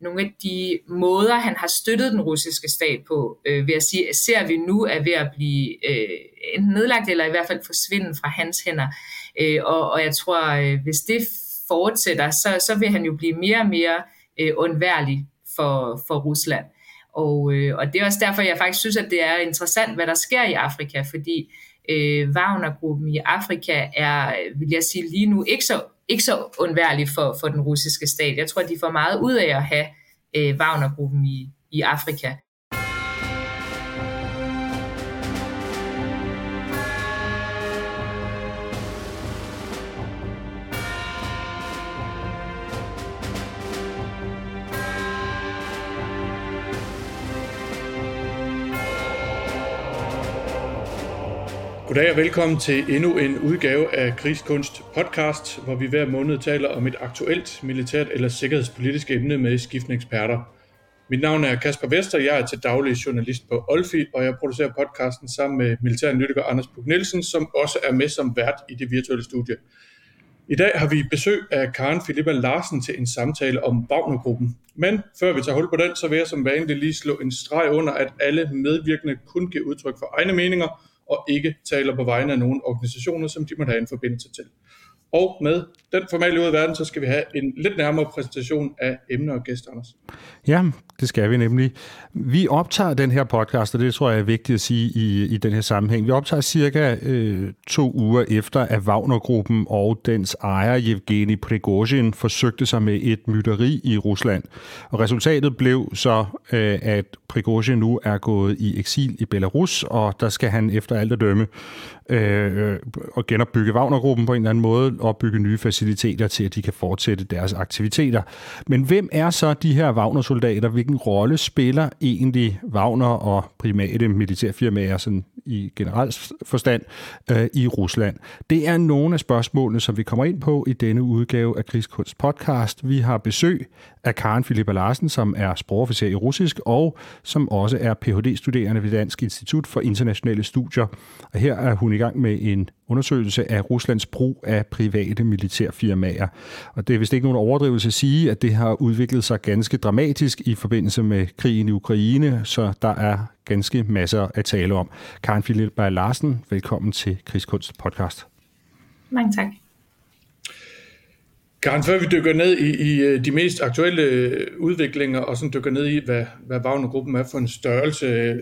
nogle af de måder, han har støttet den russiske stat på, øh, ved at sige, ser vi nu er ved at blive øh, enten nedlagt, eller i hvert fald forsvinde fra hans hænder. Øh, og, og jeg tror, øh, hvis det fortsætter, så, så vil han jo blive mere og mere øh, undværlig for, for Rusland. Og, øh, og det er også derfor, jeg faktisk synes, at det er interessant, hvad der sker i Afrika, fordi øh, Wagner-gruppen i Afrika er, vil jeg sige lige nu, ikke så, ikke så undværlig for, for den russiske stat. Jeg tror, de får meget ud af at have øh, Wagner-gruppen i, i Afrika. Goddag og velkommen til endnu en udgave af Krigskunst podcast, hvor vi hver måned taler om et aktuelt militært eller sikkerhedspolitisk emne med skiftende eksperter. Mit navn er Kasper Vester, jeg er til daglig journalist på Olfi, og jeg producerer podcasten sammen med militæranalytiker Anders Puk Nielsen, som også er med som vært i det virtuelle studie. I dag har vi besøg af Karen Filippa Larsen til en samtale om Wagner-gruppen. Men før vi tager hul på den, så vil jeg som vanligt lige slå en streg under, at alle medvirkende kun giver udtryk for egne meninger, og ikke taler på vegne af nogen organisationer, som de måtte have en forbindelse til. Og med den formelle ud af verden, så skal vi have en lidt nærmere præsentation af emner og gæster, Anders. Ja, det skal vi nemlig. Vi optager den her podcast, og det tror jeg er vigtigt at sige i, i den her sammenhæng. Vi optager cirka øh, to uger efter, at Wagner-gruppen og dens ejer, Yevgeni Prigozhin, forsøgte sig med et mytteri i Rusland. Og resultatet blev så, øh, at Prigozhin nu er gået i eksil i Belarus, og der skal han efter alt at dømme øh, øh og genopbygge Wagner-gruppen på en eller anden måde, og bygge nye faciliteter til, at de kan fortsætte deres aktiviteter. Men hvem er så de her Wagner-soldater? Hvilken rolle spiller egentlig Wagner og primate militærfirmaer sådan i generelt forstand øh, i Rusland? Det er nogle af spørgsmålene, som vi kommer ind på i denne udgave af Krigskunst podcast. Vi har besøg af Karen Philippa Larsen, som er sprogofficer i russisk, og som også er Ph.D.-studerende ved Dansk Institut for Internationale Studier. Og her er hun i gang med en undersøgelse af Ruslands brug af private militærfirmaer. Og det er vist ikke nogen overdrivelse at sige, at det har udviklet sig ganske dramatisk i forbindelse med krigen i Ukraine, så der er ganske masser at tale om. Karen Filippa Larsen, velkommen til Krigskunst podcast. Mange tak. Karen, før vi dykker ned i, i øh, de mest aktuelle øh, udviklinger, og sådan dykker ned i, hvad, hvad Wagner-gruppen er for en størrelse, øh,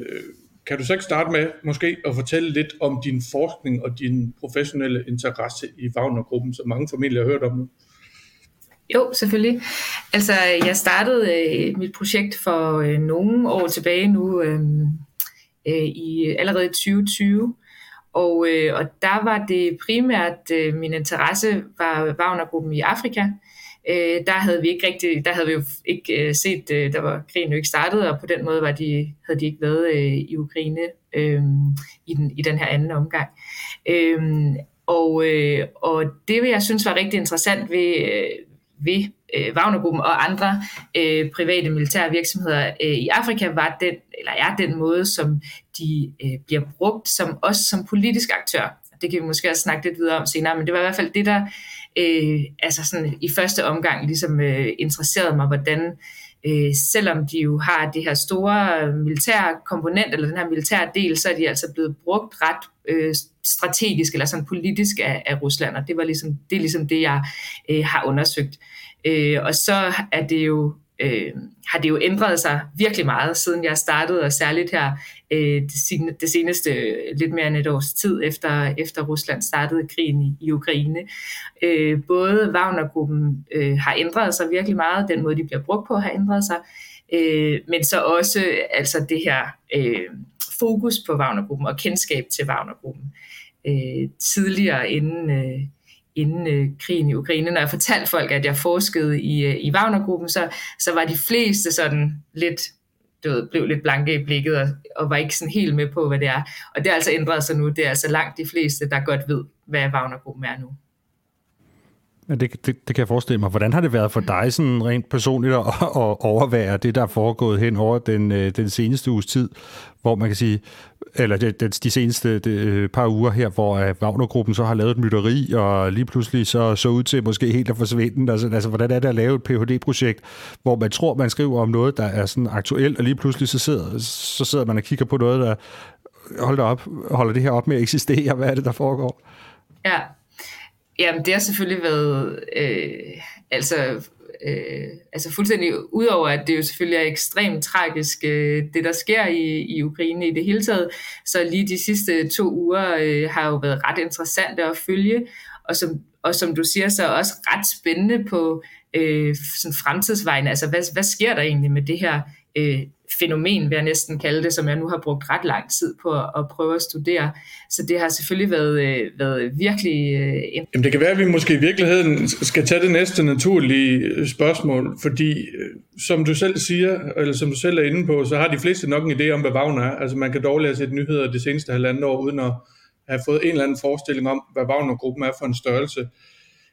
kan du så ikke starte med måske at fortælle lidt om din forskning og din professionelle interesse i Wagner-gruppen, som mange familier har hørt om nu? Jo, selvfølgelig. Altså, jeg startede øh, mit projekt for øh, nogle år tilbage nu, øh, øh, i allerede 2020, og, øh, og der var det primært, øh, min interesse var Wagnergruppen i Afrika. Øh, der havde vi ikke rigtig, der havde vi jo ikke øh, set, øh, der var krigen jo ikke startet, og på den måde var de, havde de ikke været øh, i Ukraine øh, i, den, i den her anden omgang. Øh, og, øh, og det, jeg synes var rigtig interessant ved, øh, ved øh, Wagnergruppen og andre øh, private militære virksomheder øh, i Afrika var den, eller er den måde, som de øh, bliver brugt som også som politisk aktør. Det kan vi måske også snakke lidt videre om senere, men det var i hvert fald det, der øh, altså sådan i første omgang ligesom øh, interesserede mig, hvordan øh, selvom de jo har det her store øh, militære komponent, eller den her militære del, så er de altså blevet brugt ret øh, strategisk eller sådan politisk af, af Rusland, og det, var ligesom, det er ligesom det, jeg øh, har undersøgt. Øh, og så er det jo øh, har det jo ændret sig virkelig meget, siden jeg startede, og særligt her øh, det, det seneste øh, lidt mere end et års tid efter, efter Rusland startede krigen i, i Ukraine. Øh, både Wagner-gruppen øh, har ændret sig virkelig meget, den måde de bliver brugt på har ændret sig, øh, men så også øh, altså det her øh, fokus på Wagner-gruppen og kendskab til Wagner-gruppen. Øh, tidligere inden... Øh, inden øh, krigen i Ukraine, når jeg fortalte folk, at jeg forskede i, øh, i Wagner-gruppen, så, så var de fleste sådan lidt, du ved, blev lidt blanke i blikket og, og var ikke sådan helt med på, hvad det er. Og det er altså ændret sig nu. Det er altså langt de fleste, der godt ved, hvad Wagner-gruppen er nu. Ja, det, det, det kan jeg forestille mig. Hvordan har det været for dig sådan rent personligt at, at overvære det, der er foregået hen over den, øh, den seneste uges tid, hvor man kan sige, eller de, de, seneste de, øh, par uger her, hvor øh, Wagner-gruppen så har lavet et mytteri, og lige pludselig så så ud til måske helt at forsvinde. Altså, altså, hvordan er det at lave et Ph.D.-projekt, hvor man tror, man skriver om noget, der er sådan aktuelt, og lige pludselig så sidder, så sidder man og kigger på noget, der holder, op, holder det her op med at eksistere. Hvad er det, der foregår? Ja, Jamen, det har selvfølgelig været, øh, altså, øh, altså fuldstændig udover, at det jo selvfølgelig er ekstremt tragisk, øh, det der sker i, i Ukraine i det hele taget, så lige de sidste to uger øh, har jo været ret interessante at følge, og som, og som du siger, så også ret spændende på øh, sådan fremtidsvejen. Altså, hvad, hvad sker der egentlig med det her øh, fænomen, vil jeg næsten kalde det, som jeg nu har brugt ret lang tid på at, at prøve at studere. Så det har selvfølgelig været, øh, været virkelig... Øh, Jamen det kan være, at vi måske i virkeligheden skal tage det næste naturlige øh, spørgsmål, fordi øh, som du selv siger, eller som du selv er inde på, så har de fleste nok en idé om, hvad Wagner er. Altså man kan dårligt have set nyheder det seneste halvandet år, uden at have fået en eller anden forestilling om, hvad Wagner-gruppen er for en størrelse.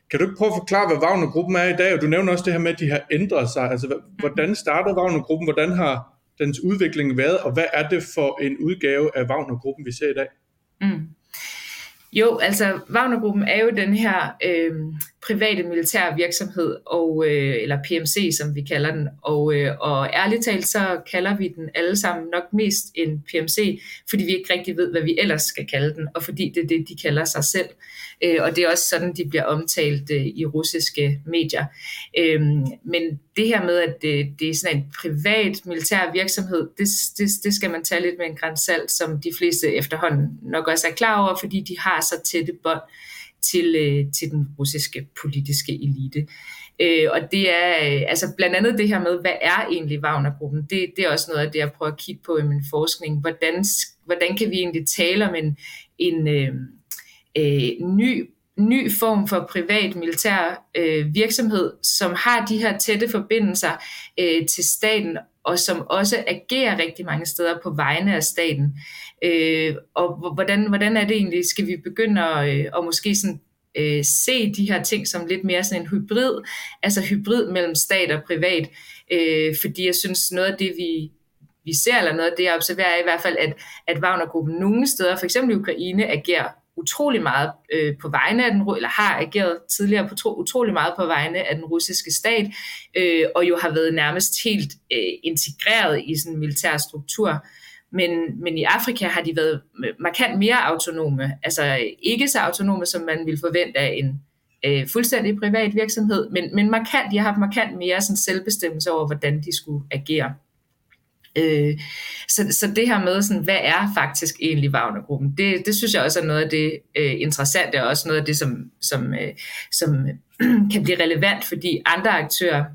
Kan du ikke prøve at forklare, hvad Wagner-gruppen er i dag? Og du nævner også det her med, at de har ændret sig. Altså, hvordan startede Wagner-gruppen? Hvordan har dens udvikling været, og hvad er det for en udgave af Wagner-gruppen, vi ser i dag? Mm. Jo, altså Wagner-gruppen er jo den her øh, private militær virksomhed, og, øh, eller PMC, som vi kalder den. Og, øh, og ærligt talt, så kalder vi den alle sammen nok mest en PMC, fordi vi ikke rigtig ved, hvad vi ellers skal kalde den, og fordi det er det, de kalder sig selv. Øh, og det er også sådan, de bliver omtalt øh, i russiske medier. Øh, men det her med, at det, det er sådan en privat militær virksomhed, det, det, det skal man tage lidt med en grænsalt, som de fleste efterhånden nok også er klar over, fordi de har så tætte bånd til, øh, til den russiske politiske elite. Øh, og det er øh, altså blandt andet det her med, hvad er egentlig Wagner-gruppen? Det, det er også noget af det, jeg prøver at kigge på i min forskning. Hvordan, hvordan kan vi egentlig tale om en, en øh, øh, ny ny form for privat militær øh, virksomhed, som har de her tætte forbindelser øh, til staten, og som også agerer rigtig mange steder på vegne af staten. Øh, og hvordan, hvordan er det egentlig, skal vi begynde at, øh, at måske sådan, øh, se de her ting som lidt mere sådan en hybrid, altså hybrid mellem stat og privat, øh, fordi jeg synes noget af det, vi, vi ser, eller noget af det, jeg observerer, er i hvert fald, at, at Wagner-gruppen nogle steder, for eksempel i Ukraine, agerer utrolig meget øh, på vegne af den, eller har ageret tidligere på tro, utrolig meget på vegne af den russiske stat, øh, og jo har været nærmest helt øh, integreret i sådan en militær struktur. Men, men i Afrika har de været markant mere autonome, altså ikke så autonome, som man ville forvente af en øh, fuldstændig privat virksomhed, men, men markant, de har haft markant mere sådan selvbestemmelse over, hvordan de skulle agere. Øh, så, så det her med, sådan, hvad er faktisk egentlig Wagnergruppen, det, det synes jeg også er noget af det øh, interessante, og også noget af det, som, som, øh, som kan blive relevant, fordi andre aktører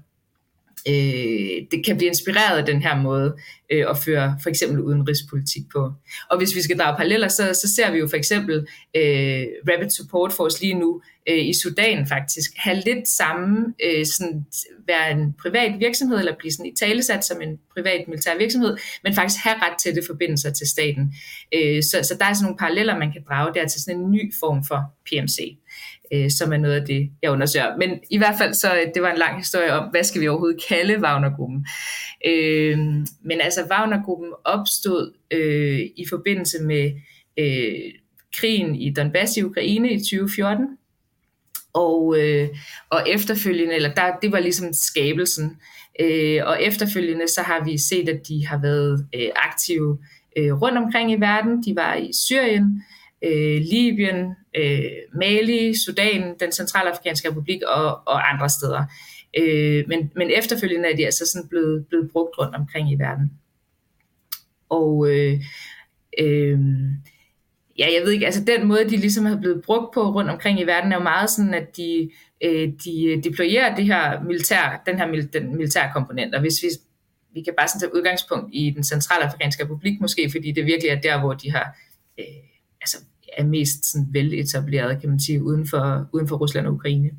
øh, det kan blive inspireret af den her måde øh, at føre for eksempel udenrigspolitik på. Og hvis vi skal drage paralleller, så, så ser vi jo for eksempel øh, Rapid Support Force lige nu øh, i Sudan faktisk have lidt samme, øh, sådan, være en privat virksomhed, eller blive sådan i talesat som en privat militær virksomhed, men faktisk have ret tætte forbindelser til staten. Øh, så, så der er sådan nogle paralleller, man kan drage der til sådan en ny form for PMC øh, som er noget af det, jeg undersøger. Men i hvert fald, så øh, det var en lang historie om, hvad skal vi overhovedet kalde Wagner-gruppen. Øh, men altså, Wagner-gruppen opstod øh, i forbindelse med øh, krigen i Donbass i Ukraine i 2014, og, øh, og efterfølgende, eller der, det var ligesom skabelsen, øh, og efterfølgende så har vi set, at de har været øh, aktive øh, rundt omkring i verden. De var i Syrien, øh, Libyen, øh, Mali, Sudan, den centralafrikanske republik og, og andre steder. Øh, men, men efterfølgende er de altså sådan blevet, blevet brugt rundt omkring i verden. Og øh, øh, ja, jeg ved ikke, altså den måde, de ligesom har blevet brugt på rundt omkring i verden, er jo meget sådan, at de, øh, de deployerer det her militær, den her den militære komponent, og hvis vi, vi kan bare sådan tage udgangspunkt i den centralafrikanske republik måske, fordi det virkelig er der, hvor de har øh, altså, er mest sådan veletableret, kan man sige, uden for, uden for Rusland og Ukraine.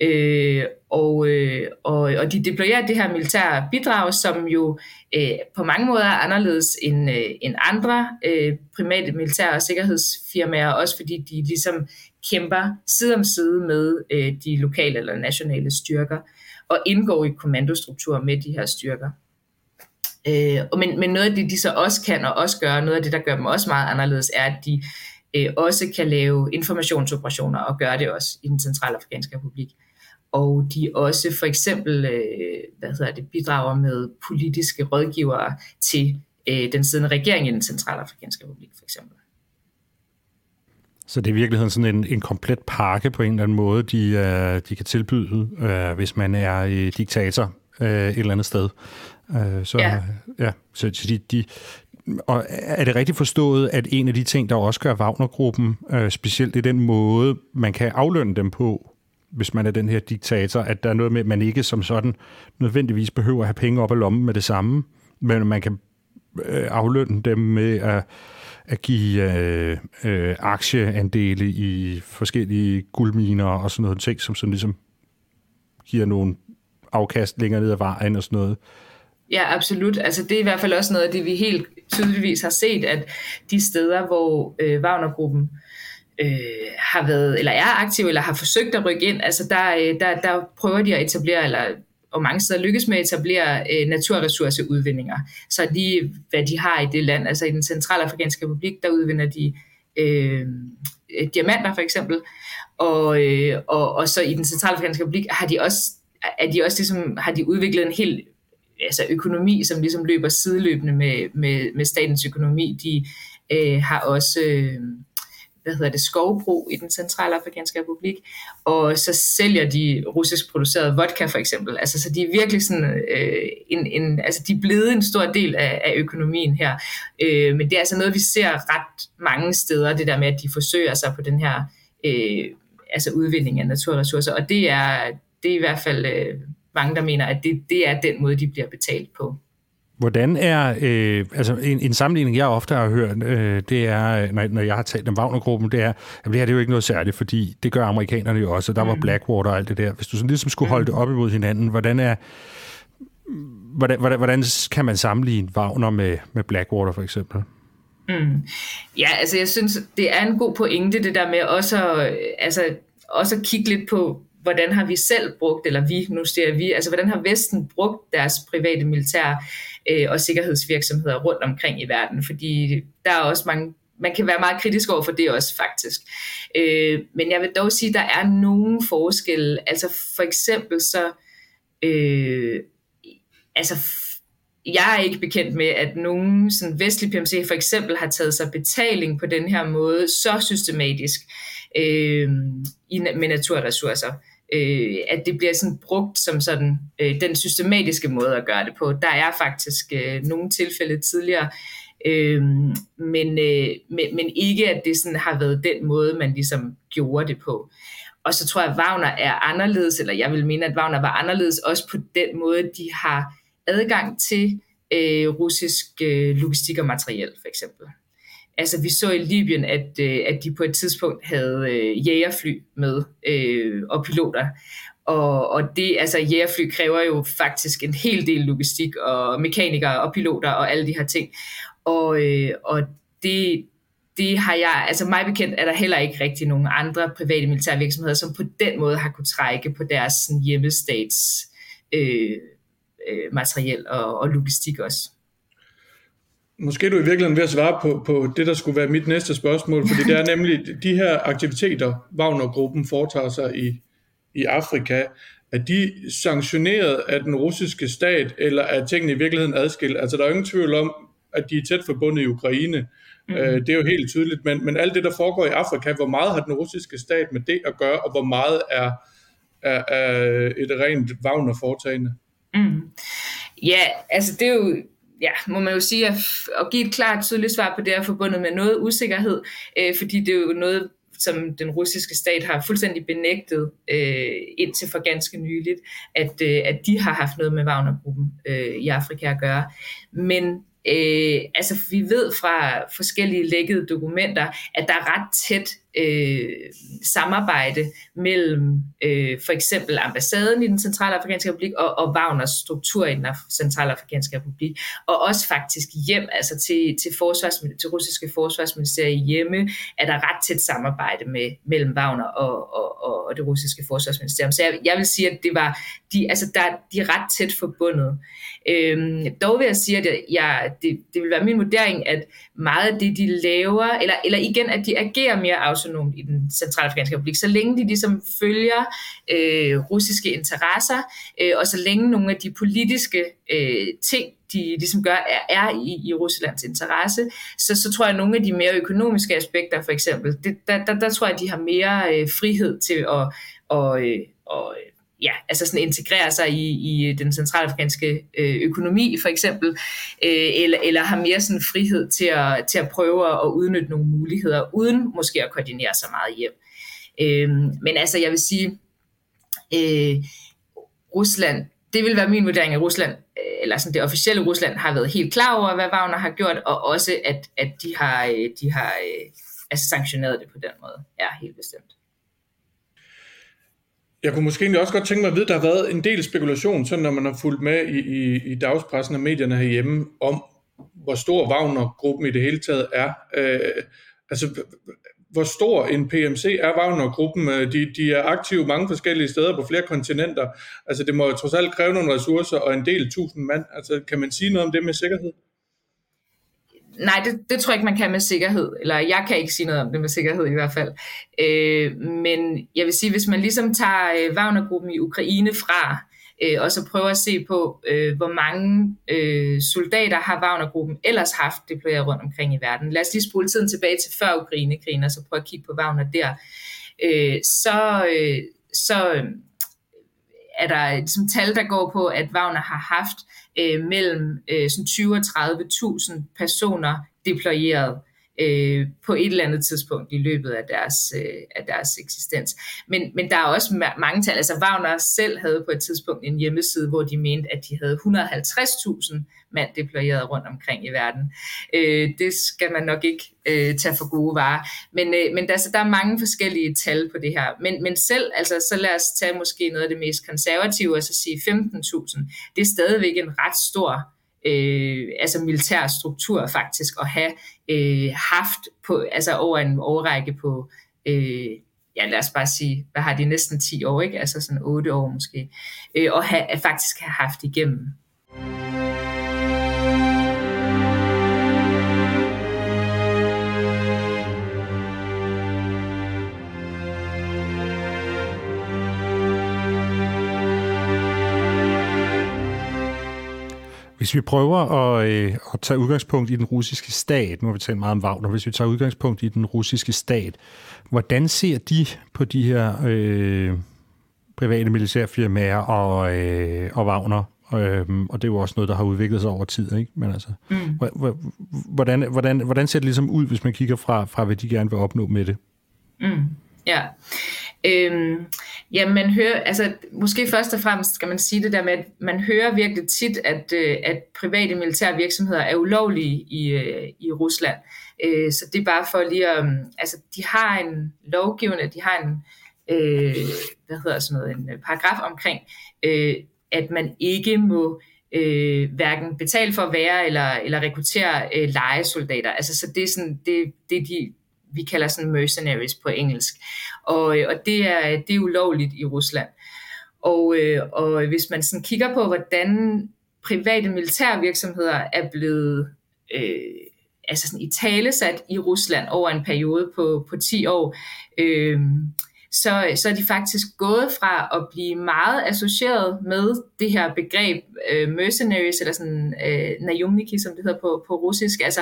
Øh, og, øh, og, og de deployerer det her militære bidrag, som jo øh, på mange måder er anderledes end, øh, end andre øh, primate militære og sikkerhedsfirmaer, også fordi de ligesom kæmper side om side med øh, de lokale eller nationale styrker og indgår i kommandostrukturer med de her styrker. Øh, men, men noget af det, de så også kan og også gør, noget af det, der gør dem også meget anderledes, er, at de øh, også kan lave informationsoperationer og gøre det også i den centrale afrikanske republik. Og de også for eksempel øh, hvad hedder det, bidrager med politiske rådgivere til øh, den siddende regering i den centrale afrikanske republik for eksempel. Så det er i virkeligheden sådan en, en komplet pakke på en eller anden måde, de, øh, de kan tilbyde, øh, hvis man er øh, diktator et eller andet sted. Uh, så, ja. ja, så, så de, de, og er det rigtigt forstået, at en af de ting, der også gør Wagner-gruppen uh, specielt, det er den måde, man kan aflønne dem på, hvis man er den her diktator, at der er noget med, at man ikke som sådan nødvendigvis behøver at have penge op i lommen med det samme, men man kan øh, aflønne dem med at at give øh, øh, aktieandele i forskellige guldminer og sådan noget ting, som sådan ligesom giver nogle afkast længere ned ad vejen og sådan noget. Ja, absolut. Altså det er i hvert fald også noget af det, vi helt tydeligvis har set, at de steder, hvor øh, Wagnergruppen øh, har været, eller er aktiv, eller har forsøgt at rykke ind, altså der, øh, der, der prøver de at etablere, eller og mange steder lykkes med at etablere øh, naturressourceudvindinger. Så lige hvad de har i det land, altså i den centralafrikanske republik, der udvinder de øh, diamanter for eksempel, og, øh, og, og så i den centralafrikanske republik har de også, er de også ligesom, har de udviklet en helt altså økonomi, som ligesom løber sideløbende med, med, med statens økonomi. De øh, har også øh, hvad hedder det, skovbrug i den centrale afrikanske republik, og så sælger de russisk produceret vodka for eksempel. Altså, så de er virkelig sådan, øh, en, en, altså de er blevet en stor del af, af økonomien her. Øh, men det er altså noget, vi ser ret mange steder, det der med, at de forsøger sig på den her øh, altså udvinding af naturressourcer, og det er, det er i hvert fald øh, mange, der mener, at det, det er den måde, de bliver betalt på. Hvordan er, øh, altså en, en sammenligning, jeg ofte har hørt, øh, det er, når, når jeg har talt om Wagner-gruppen, det er, at det her det er jo ikke noget særligt, fordi det gør amerikanerne jo også, og der mm. var Blackwater og alt det der. Hvis du sådan ligesom skulle holde det op imod hinanden, hvordan er, hvordan, hvordan, hvordan kan man sammenligne Wagner med, med Blackwater for eksempel? Mm. Ja, altså jeg synes, det er en god pointe, det der med også at, altså, også at kigge lidt på, hvordan har vi selv brugt, eller vi, nu siger vi, altså hvordan har Vesten brugt deres private militær øh, og sikkerhedsvirksomheder rundt omkring i verden, fordi der er også mange man kan være meget kritisk over for det også faktisk. Øh, men jeg vil dog sige, at der er nogle forskelle. Altså for eksempel så, øh, altså jeg er ikke bekendt med, at nogen sådan vestlig PMC for eksempel har taget sig betaling på den her måde så systematisk øh, i, med naturressourcer øh, at det bliver sådan brugt som sådan øh, den systematiske måde at gøre det på. Der er faktisk øh, nogle tilfælde tidligere, øh, men, øh, men, men ikke at det sådan har været den måde, man ligesom gjorde det på. Og så tror jeg, at Wagner er anderledes, eller jeg vil mene, at Wagner var anderledes også på den måde, de har adgang til øh, russisk øh, logistik og materiel, for eksempel. Altså vi så i Libyen, at, øh, at de på et tidspunkt havde øh, jægerfly med øh, og piloter. Og, og det, altså jægerfly kræver jo faktisk en hel del logistik og mekanikere og piloter og alle de her ting. Og, øh, og det, det har jeg, altså mig bekendt er der heller ikke rigtig nogen andre private militære virksomheder, som på den måde har kunne trække på deres sådan, hjemmestats øh, øh, materiel og, og logistik også. Måske er du i virkeligheden ved at svare på, på det, der skulle være mit næste spørgsmål, fordi det er nemlig de her aktiviteter, Wagner-gruppen foretager sig i, i Afrika, er de sanktioneret af den russiske stat, eller er tingene i virkeligheden adskilt? Altså der er ingen tvivl om, at de er tæt forbundet i Ukraine. Mm. Øh, det er jo helt tydeligt, men, men alt det, der foregår i Afrika, hvor meget har den russiske stat med det at gøre, og hvor meget er, er, er et rent Wagner-foretagende? Mm. Ja, altså det er jo ja, må man jo sige, at, at give et klart, tydeligt svar på det er forbundet med noget usikkerhed, øh, fordi det er jo noget, som den russiske stat har fuldstændig benægtet øh, indtil for ganske nyligt, at, øh, at de har haft noget med Wagner-gruppen øh, i Afrika at gøre. Men øh, altså, vi ved fra forskellige lækkede dokumenter, at der er ret tæt øh, samarbejde mellem øh, for eksempel ambassaden i den centralafrikanske republik og, og Wagners struktur i den centralafrikanske republik, og også faktisk hjem, altså til, til, forsvars, til russiske forsvarsministerier hjemme, er der ret tæt samarbejde med, mellem Wagner og, og, og, og det russiske forsvarsministerium. Så jeg, jeg vil sige, at det var, de, altså der, de er ret tæt forbundet. Øhm, dog vil jeg sige, at jeg, det, det vil være min vurdering, at meget af det, de laver, eller, eller igen, at de agerer mere autonomt i den centralafrikanske republik, så længe de ligesom følger øh, russiske interesser, øh, og så længe nogle af de politiske øh, ting, de ligesom gør, er, er i, i Ruslands interesse, så, så tror jeg, at nogle af de mere økonomiske aspekter, for eksempel, det, der, der, der tror jeg, at de har mere øh, frihed til at, og, øh, og, ja, altså sådan integrere sig i, i den centralafrikanske øh, økonomi for eksempel, øh, eller, eller har mere sådan frihed til at, til at prøve at udnytte nogle muligheder, uden måske at koordinere så meget hjem. Øh, men altså, jeg vil sige, øh, Rusland, det vil være min vurdering af Rusland, øh, eller sådan det officielle Rusland har været helt klar over, hvad Wagner har gjort, og også at, at de har, øh, de har altså sanktioneret det på den måde. Ja, helt bestemt. Jeg kunne måske egentlig også godt tænke mig at vide, at der har været en del spekulation, sådan når man har fulgt med i, i, i dagspressen og medierne herhjemme, om hvor stor Wagner-gruppen i det hele taget er. Øh, altså, hvor stor en PMC er Wagner-gruppen? Øh, de, de er aktive mange forskellige steder på flere kontinenter. Altså, det må jo trods alt kræve nogle ressourcer og en del tusind mand. Altså, kan man sige noget om det med sikkerhed? Nej, det, det tror jeg ikke, man kan med sikkerhed. Eller jeg kan ikke sige noget om det med sikkerhed i hvert fald. Øh, men jeg vil sige, hvis man ligesom tager øh, Wagner-gruppen i Ukraine fra, øh, og så prøver at se på, øh, hvor mange øh, soldater har Wagner-gruppen ellers haft deployeret rundt omkring i verden. Lad os lige spole tiden tilbage til før Ukraine-krigen, og så prøve at kigge på Wagner der. Øh, så, øh, så øh, er der ligesom tal, der går på, at Wagner har haft øh, mellem øh, sådan 20 og 30.000 personer deployeret øh, på et eller andet tidspunkt i løbet af deres, øh, af deres eksistens. Men, men der er også mange tal. Altså Wagner selv havde på et tidspunkt en hjemmeside, hvor de mente, at de havde 150.000 mand deployeret rundt omkring i verden. Øh, det skal man nok ikke øh, tage for gode varer. Men, øh, men der, altså, der er mange forskellige tal på det her. Men, men selv, altså, så lad os tage måske noget af det mest konservative, og så sige 15.000. Det er stadigvæk en ret stor øh, altså militær struktur faktisk at have øh, haft på, altså over en årrække på, øh, ja lad os bare sige, hvad har de næsten 10 år, ikke? altså sådan 8 år måske, øh, og have, faktisk have haft igennem. Hvis vi prøver at, øh, at tage udgangspunkt i den russiske stat, nu har vi talt meget om Wagner, hvis vi tager udgangspunkt i den russiske stat, hvordan ser de på de her øh, private militærfirmaer og, øh, og Wagner? Øhm, og det er jo også noget, der har udviklet sig over tid, ikke? Men altså, mm. hvordan, hvordan, hvordan ser det ligesom ud, hvis man kigger fra, fra hvad de gerne vil opnå med det? Mm. Ja, Øhm, ja, man hører, altså måske først og fremmest skal man sige det der med, at man hører virkelig tit, at, øh, at private militære virksomheder er ulovlige i, øh, i Rusland. Øh, så det er bare for lige at, mm, altså de har en lovgivende, de har en, øh, hvad hedder sådan noget, en øh, paragraf omkring, øh, at man ikke må øh, hverken betale for at være eller, eller rekruttere øh, legesoldater. Altså, så det er sådan, det, det er de, vi kalder sådan mercenaries på engelsk. Og, øh, og det, er, det er ulovligt i Rusland. Og, øh, og hvis man sådan kigger på, hvordan private militærvirksomheder er blevet øh, altså sådan i talesat i Rusland over en periode på, på 10 år, øh, så, så er de faktisk gået fra at blive meget associeret med det her begreb øh, mercenaries, eller sådan øh, najumniki, som det hedder på, på russisk, altså,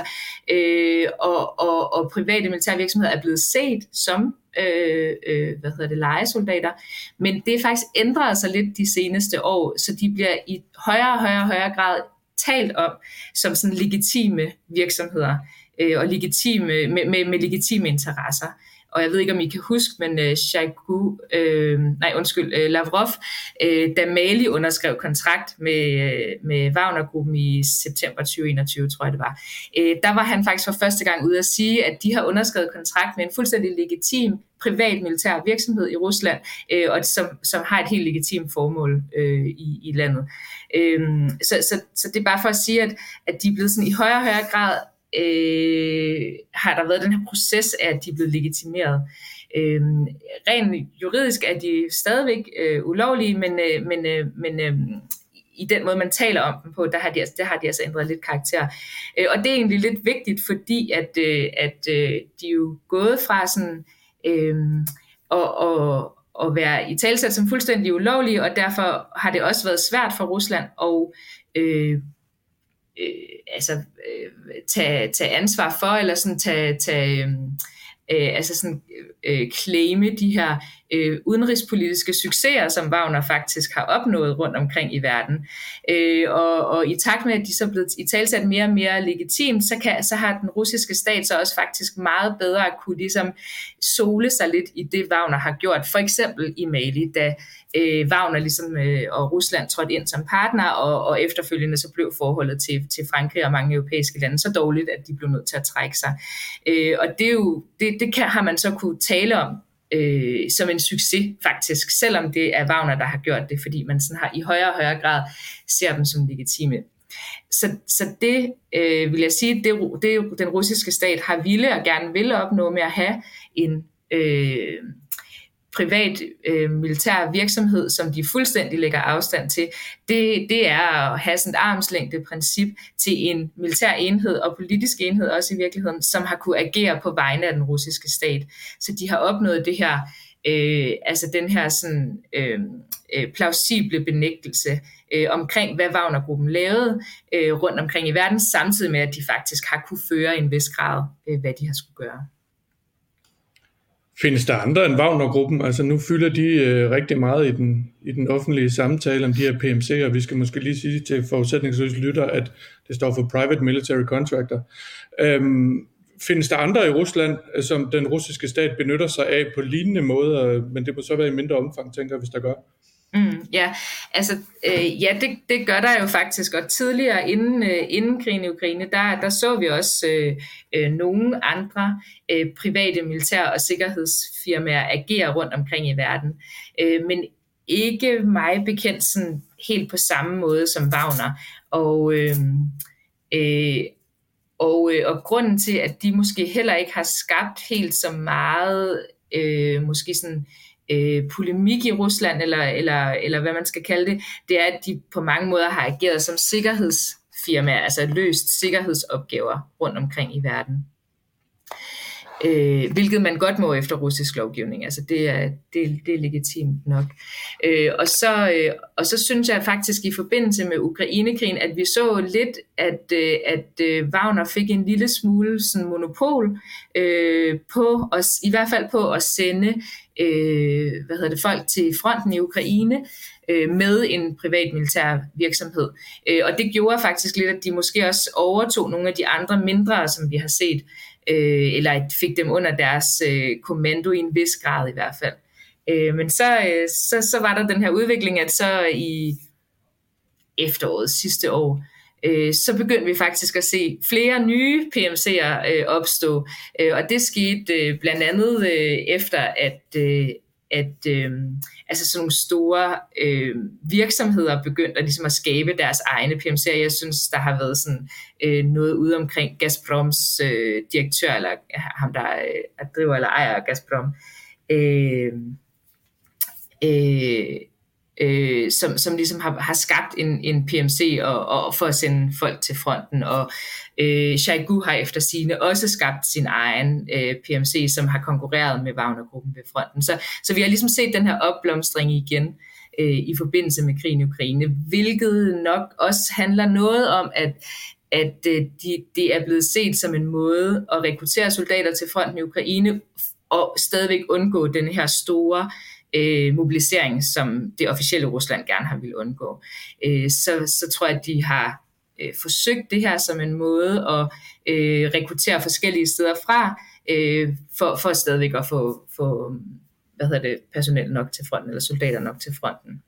øh, og, og, og private militære virksomheder er blevet set som øh, øh, hvad hedder det, legesoldater, men det er faktisk ændret sig lidt de seneste år, så de bliver i højere og højere, højere grad talt om som sådan legitime virksomheder øh, og legitime, med, med, med legitime interesser og jeg ved ikke, om I kan huske, men øh, Shaigu, øh, nej undskyld, øh, Lavrov, øh, da Mali underskrev kontrakt med, øh, med Wagner-gruppen i september 2021, tror jeg det var, øh, der var han faktisk for første gang ude at sige, at de har underskrevet kontrakt med en fuldstændig legitim privat militær virksomhed i Rusland, øh, og som, som har et helt legitimt formål øh, i, i landet. Øh, så, så, så det er bare for at sige, at, at de er blevet sådan i højere og højere grad øh, har der været den her proces af, at de er blevet legitimeret. Øh, rent juridisk er de stadigvæk øh, ulovlige, men, øh, men, øh, men øh, i den måde, man taler om dem på, der har de, altså, der har de altså ændret lidt karakter. Øh, og det er egentlig lidt vigtigt, fordi at, øh, at øh, de er jo gået fra sådan øh, og, og, at være i talsat som fuldstændig ulovlige, og derfor har det også været svært for Rusland at øh, øh, altså, øh, tage, tage ansvar for, eller sådan tage, tage øh, øh, altså sådan, øh, claime de her øh, udenrigspolitiske succeser, som Wagner faktisk har opnået rundt omkring i verden. Øh, og, og i takt med, at de så er blevet i talsat mere og mere legitimt, så, kan, så har den russiske stat så også faktisk meget bedre at kunne ligesom sole sig lidt i det, Wagner har gjort. For eksempel i Mali, da øh, Wagner ligesom, øh, og Rusland trådte ind som partner, og, og efterfølgende så blev forholdet til, til Frankrig og mange europæiske lande så dårligt, at de blev nødt til at trække sig. Øh, og det, er jo, det, det kan, har man så kunne tale om øh, som en succes faktisk, selvom det er Wagner, der har gjort det, fordi man sådan har i højere og højere grad ser dem som legitime. Så, så det øh, vil jeg sige, det, det den russiske stat har ville og gerne ville opnå med at have en øh, privat øh, militær virksomhed, som de fuldstændig lægger afstand til, det, det er at have sådan et armslængde princip til en militær enhed og politisk enhed også i virkeligheden, som har kunne agere på vegne af den russiske stat. Så de har opnået det her, øh, altså den her sådan, øh, øh plausible benægtelse øh, omkring, hvad Wagner-gruppen lavede øh, rundt omkring i verden, samtidig med, at de faktisk har kunne føre en vis grad, øh, hvad de har skulle gøre. Findes der andre end Wagner-gruppen? Altså nu fylder de øh, rigtig meget i den, i den offentlige samtale om de her PMC'er. Vi skal måske lige sige til forudsætningsløse lytter, at det står for Private Military Contractor. Øhm, findes der andre i Rusland, øh, som den russiske stat benytter sig af på lignende måder, men det må så være i mindre omfang, tænker jeg, hvis der gør? Mm, ja, altså øh, ja, det, det gør der jo faktisk, og tidligere inden, øh, inden krigen i Ukraine, der, der så vi også øh, øh, nogle andre øh, private militær- og sikkerhedsfirmaer agere rundt omkring i verden, øh, men ikke mig bekendt sådan helt på samme måde som Wagner. Og, øh, øh, og, øh, og grunden til, at de måske heller ikke har skabt helt så meget, øh, måske sådan øh, polemik i Rusland, eller, eller, eller hvad man skal kalde det, det er, at de på mange måder har ageret som sikkerhedsfirmaer, altså løst sikkerhedsopgaver rundt omkring i verden. Øh, hvilket man godt må efter russisk lovgivning. Altså det er, det, det er legitimt nok. Øh, og, så, øh, og så synes jeg faktisk i forbindelse med Ukrainekrigen, at vi så lidt, at, øh, at øh, Wagner fik en lille smule sådan monopol øh, på os, i hvert fald på at sende øh, hvad hedder det, folk til fronten i Ukraine øh, med en privat militær virksomhed. Øh, og det gjorde faktisk lidt, at de måske også overtog nogle af de andre mindre, som vi har set, øh, eller fik dem under deres øh, kommando i en vis grad i hvert fald. Øh, men så, øh, så, så var der den her udvikling, at så i efteråret sidste år, øh, så begyndte vi faktisk at se flere nye PMC'er øh, opstå. Øh, og det skete øh, blandt andet øh, efter, at, øh, at øh, altså sådan nogle store øh, virksomheder begyndte at, ligesom at skabe deres egne PMC'er. Jeg synes, der har været sådan øh, noget ude omkring Gazproms øh, direktør, eller ham, der øh, driver eller ejer Gazprom. Øh, øh, øh, som, som ligesom har, har skabt en, en PMC og, og for at sende folk til fronten. Og øh, Shaigu har efter sine også skabt sin egen øh, PMC, som har konkurreret med Wagner-gruppen ved fronten. Så, så vi har ligesom set den her opblomstring igen øh, i forbindelse med krigen i Ukraine, hvilket nok også handler noget om, at at øh, de, de er blevet set som en måde at rekruttere soldater til fronten i Ukraine og stadigvæk undgå den her store øh, Øh, mobilisering, som det officielle Rusland gerne har vil undgå, øh, så, så tror jeg, at de har øh, forsøgt det her som en måde at øh, rekruttere forskellige steder fra, øh, for, for stadigvæk at få, få hvad hedder det, personel nok til fronten, eller soldater nok til fronten.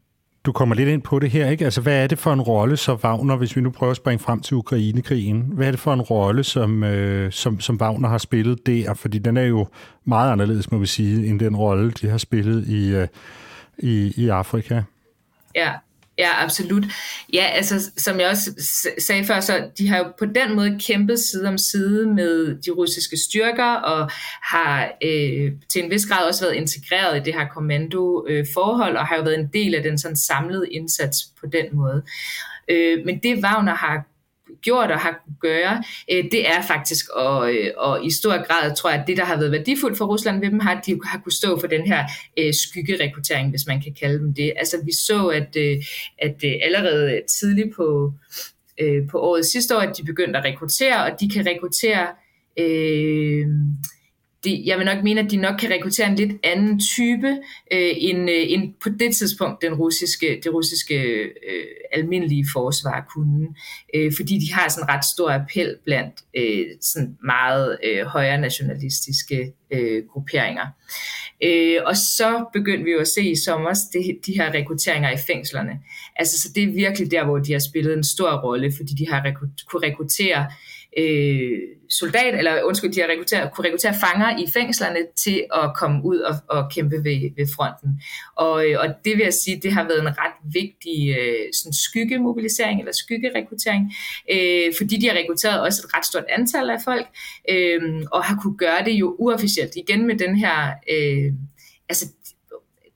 Du kommer lidt ind på det her, ikke? Altså, hvad er det for en rolle, så Wagner, hvis vi nu prøver at springe frem til Ukrainekrigen, hvad er det for en rolle, som, øh, som, som Wagner har spillet der? Fordi den er jo meget anderledes, må vi sige, end den rolle, de har spillet i, øh, i, i Afrika. Ja, Ja, absolut. Ja, altså som jeg også sagde før, så de har jo på den måde kæmpet side om side med de russiske styrker og har øh, til en vis grad også været integreret i det her kommandoforhold øh, og har jo været en del af den sådan samlede indsats på den måde. Øh, men det Wagner har gjort og har kunnet gøre, øh, det er faktisk, og, øh, og i stor grad tror jeg, at det, der har været værdifuldt for Rusland ved dem, har, at de har kunne stå for den her øh, skyggerekruttering, hvis man kan kalde dem det. Altså vi så, at, øh, at øh, allerede tidligt på, øh, på året sidste år, at de begyndte at rekruttere, og de kan rekruttere øh, de, jeg vil nok mene, at de nok kan rekruttere en lidt anden type øh, end, øh, end på det tidspunkt den russiske, det russiske øh, almindelige forsvar kunne. Øh, fordi de har sådan ret stor appel blandt øh, sådan meget øh, højere nationalistiske øh, grupperinger. Øh, og så begyndte vi jo at se i sommer de, de her rekrutteringer i fængslerne. Altså, så det er virkelig der, hvor de har spillet en stor rolle, fordi de har rekrut, kunne rekruttere øh, soldat, eller undskyld, de har rekrutteret, kunne rekruttere fanger i fængslerne til at komme ud og, og kæmpe ved, ved fronten. Og, øh, og det vil jeg sige, det har været en ret vigtig øh, sådan skyggemobilisering eller skyggerekruttering, øh, fordi de har rekrutteret også et ret stort antal af folk, øh, og har kunne gøre det jo uofficielt. Igen med den her, øh, altså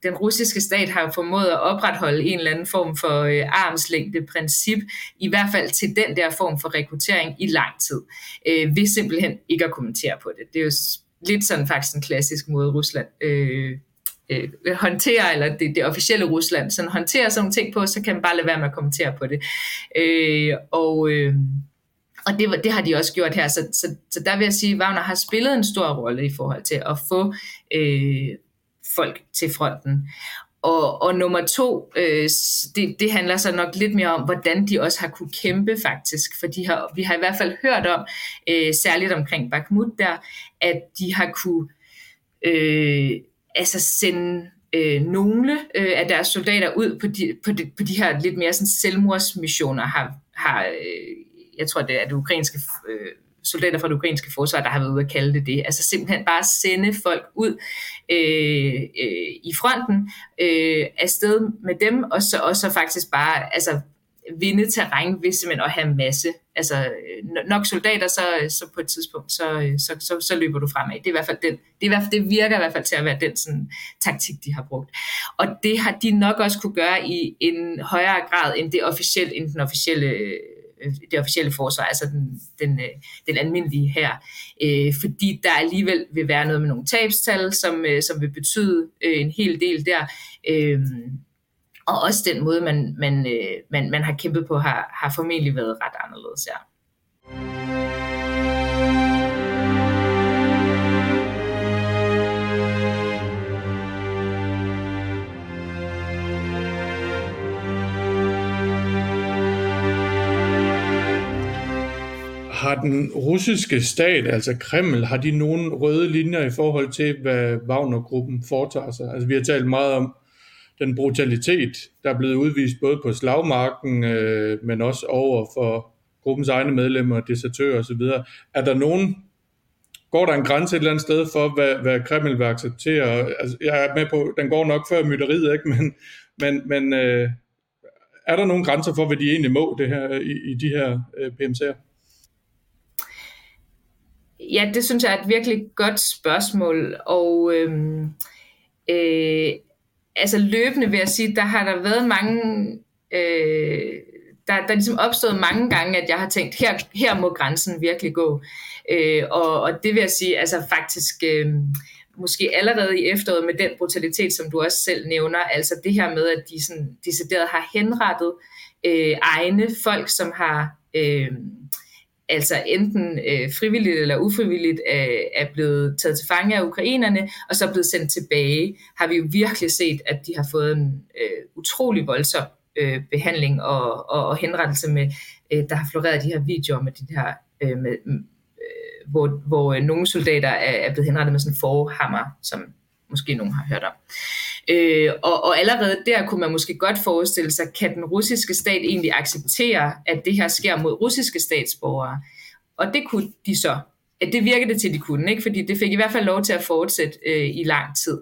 den russiske stat har formået at opretholde en eller anden form for øh, armslængdeprincip, i hvert fald til den der form for rekruttering i lang tid, øh, ved simpelthen ikke at kommentere på det. Det er jo lidt sådan faktisk en klassisk måde, Rusland øh, øh, håndterer, eller det, det officielle Rusland, sådan håndterer sådan nogle ting på, så kan man bare lade være med at kommentere på det. Øh, og øh, og det, det har de også gjort her, så, så, så der vil jeg sige, at Wagner har spillet en stor rolle i forhold til at få øh, folk til fronten. Og, og nummer to, øh, det, det handler så nok lidt mere om, hvordan de også har kunne kæmpe faktisk, for de har, vi har i hvert fald hørt om, øh, særligt omkring Bakhmut der, at de har kunne øh, altså sende øh, nogle øh, af deres soldater ud på de, på de, på de her lidt mere sådan selvmordsmissioner, har, har øh, jeg tror det er det ukrainske øh, soldater fra det ukrainske forsvar, der har været ude at kalde det det. Altså simpelthen bare sende folk ud øh, øh, i fronten øh, afsted med dem, og så og så faktisk bare altså, vinde terræn ved simpelthen at have masse, altså nok soldater, så, så på et tidspunkt, så, øh, så, så, så løber du fremad. Det, er i hvert fald den, det, er i hvert fald, det virker i hvert fald til at være den sådan, taktik, de har brugt. Og det har de nok også kunne gøre i en højere grad end, det officielle, end den officielle Øh, Øh, det officielle forsvar, altså den, den, øh, den almindelige her. Øh, fordi der alligevel vil være noget med nogle tabstal, som, øh, som vil betyde øh, en hel del der. Øh, og også den måde, man, man, øh, man, man har kæmpet på, har, har formentlig været ret anderledes her. Ja. Har den russiske stat, altså Kreml, har de nogen røde linjer i forhold til, hvad Wagner-gruppen foretager sig? Altså vi har talt meget om den brutalitet, der er blevet udvist både på slagmarken, øh, men også over for gruppens egne medlemmer, desertører osv. Er der nogen, går der en grænse et eller andet sted for, hvad, hvad Kreml vil acceptere? Altså, jeg er med på, den går nok før mytteriet, ikke? men, men, men øh, er der nogle grænser for, hvad de egentlig må det her, i, i de her øh, PMC'er? Ja, det synes jeg er et virkelig godt spørgsmål, og øhm, øh, altså løbende vil jeg sige, der har der været mange, øh, der, der er ligesom opstået mange gange, at jeg har tænkt, her, her må grænsen virkelig gå. Øh, og, og det vil jeg sige, altså faktisk øh, måske allerede i efteråret med den brutalitet, som du også selv nævner, altså det her med, at de sådan decideret har henrettet øh, egne folk, som har... Øh, altså enten øh, frivilligt eller ufrivilligt øh, er blevet taget til fange af ukrainerne, og så er blevet sendt tilbage, har vi jo virkelig set, at de har fået en øh, utrolig voldsom øh, behandling og, og, og henrettelse med, øh, der har floreret de her videoer med de her, øh, med, øh, hvor, hvor øh, nogle soldater er, er blevet henrettet med sådan en forhammer, som måske nogen har hørt om. Øh, og, og allerede der kunne man måske godt forestille sig, kan den russiske stat egentlig acceptere, at det her sker mod russiske statsborgere? Og det kunne de så. At det virkede det til, de kunne, ikke? fordi det fik i hvert fald lov til at fortsætte øh, i lang tid.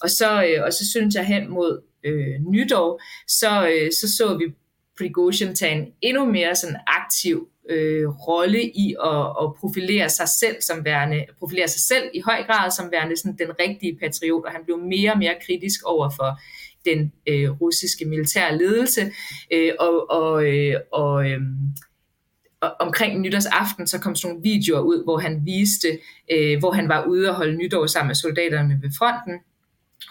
Og så, øh, og så synes jeg hen mod øh, nytår, så, øh, så så vi Prigozhin tage en endnu mere sådan aktiv øh, rolle i at, at profilere sig selv som værende, profilere sig selv i høj grad som værende sådan den rigtige patriot, og han blev mere og mere kritisk over for den øh, russiske militære ledelse, øh, og, og, øh, og øh, omkring nytårsaften, så kom sådan nogle videoer ud, hvor han viste, øh, hvor han var ude og holde nytår sammen med soldaterne ved fronten.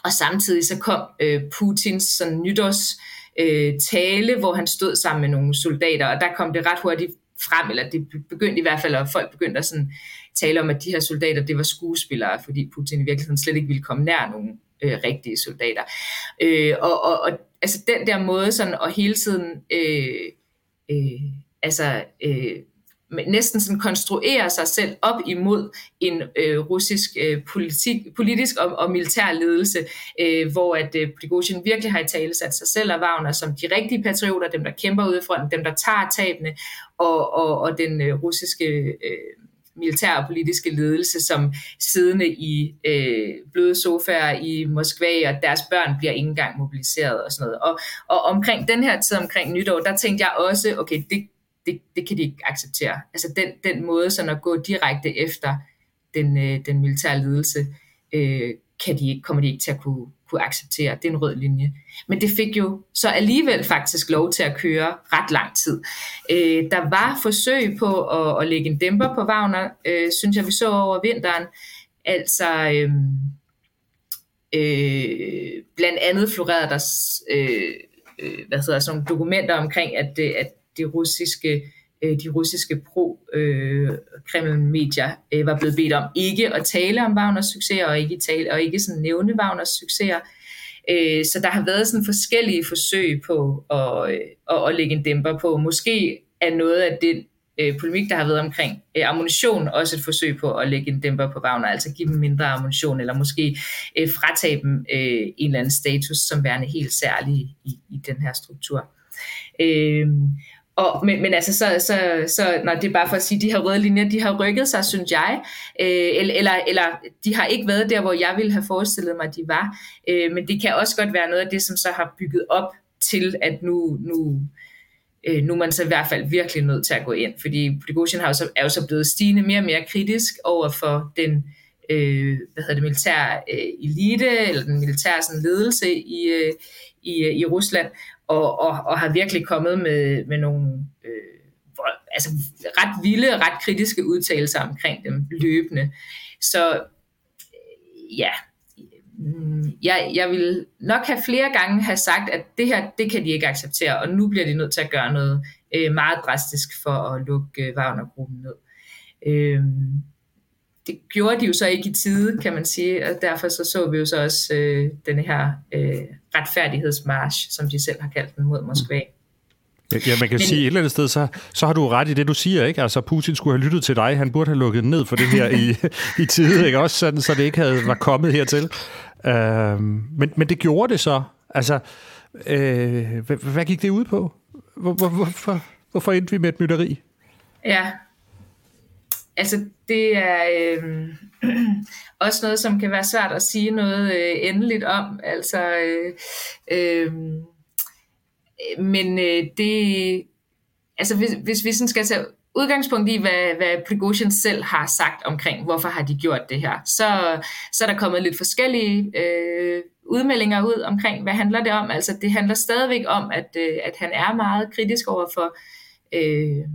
Og samtidig så kom øh, Putins sådan nytårs øh, tale, hvor han stod sammen med nogle soldater, og der kom det ret hurtigt frem, eller det begyndte i hvert fald, og folk begyndte at sådan tale om, at de her soldater, det var skuespillere, fordi Putin i virkeligheden slet ikke ville komme nær nogen øh, rigtige soldater. Øh, og, og, og altså den der måde sådan, og hele tiden øh, øh, altså øh, næsten sådan konstruere sig selv op imod en øh, russisk øh, politik, politisk og, og militær ledelse, øh, hvor at øh, Prigozhin virkelig har i tale sat sig selv og Wagner som de rigtige patrioter, dem der kæmper ude fronten, dem der tager tabene, og, og, og den øh, russiske øh, militær og politiske ledelse, som siddende i øh, bløde sofaer i Moskva, og deres børn bliver ikke engang mobiliseret og sådan noget. Og, og omkring den her tid, omkring nytår, der tænkte jeg også, okay, det, det, det kan de ikke acceptere. Altså den, den måde sådan at gå direkte efter den, øh, den militære ledelse, øh, kan de ikke, kommer de ikke til at kunne, kunne acceptere. Det er en rød linje. Men det fik jo så alligevel faktisk lov til at køre ret lang tid. Øh, der var forsøg på at, at lægge en dæmper på Wagner, øh, synes jeg, vi så over vinteren. Altså, øh, øh, blandt andet florerede der øh, øh, hvad hedder, sådan nogle dokumenter omkring, at, øh, at de russiske øh, de russiske pro-Kreml-medier øh, var blevet bedt om ikke at tale om Wagners succeser og ikke, tale, og ikke sådan nævne Wagners succeser. Øh, så der har været sådan forskellige forsøg på at, at, at lægge en dæmper på. Måske er noget af det polemik, der har været omkring ammunition, også et forsøg på at lægge en dæmper på Wagner, altså give dem mindre ammunition, eller måske fratage dem en eller anden status som værende helt særlig i, i den her struktur. Og, men, men altså, så, så, så når det er bare for at sige, de her røde linjer, de har rykket sig, synes jeg, øh, eller, eller, eller de har ikke været der, hvor jeg ville have forestillet mig, de var. Øh, men det kan også godt være noget af det, som så har bygget op til, at nu, nu, øh, nu er man så i hvert fald virkelig nødt til at gå ind, fordi Prigozhin har jo så, er jo så blevet stigende mere og mere kritisk over for den øh, hvad hedder det, militære øh, elite, eller den militære sådan, ledelse i, øh, i, øh, i Rusland, og, og, og har virkelig kommet med, med nogle øh, altså ret vilde, ret kritiske udtalelser omkring dem løbende. Så øh, ja, mm, jeg, jeg vil nok have flere gange have sagt, at det her, det kan de ikke acceptere, og nu bliver de nødt til at gøre noget øh, meget drastisk for at lukke øh, Wagner-gruppen ned. Øh, det gjorde de jo så ikke i tide, kan man sige, og derfor så så vi jo så også øh, den her øh, retfærdighedsmarsch, som de selv har kaldt den mod Moskva. Ja, man kan Men, sige, et eller andet sted, så, så har du ret i det, du siger, ikke? Altså, Putin skulle have lyttet til dig. Han burde have lukket ned for det her i, i tide, ikke? Også sådan, så det ikke havde, var kommet hertil. Øh, men, men det gjorde det så. Altså, øh, hvad, hvad gik det ud på? Hvor, hvor, hvorfor, hvorfor endte vi med et mytteri? Ja, altså det er øh, også noget, som kan være svært at sige noget øh, endeligt om. Altså, øh, øh, men øh, det, altså hvis, hvis vi sådan skal tage udgangspunkt i, hvad, hvad Prigozhin selv har sagt omkring, hvorfor har de gjort det her, så, så er der kommet lidt forskellige øh, udmeldinger ud omkring, hvad handler det om. Altså det handler stadigvæk om, at, øh, at han er meget kritisk over for øh,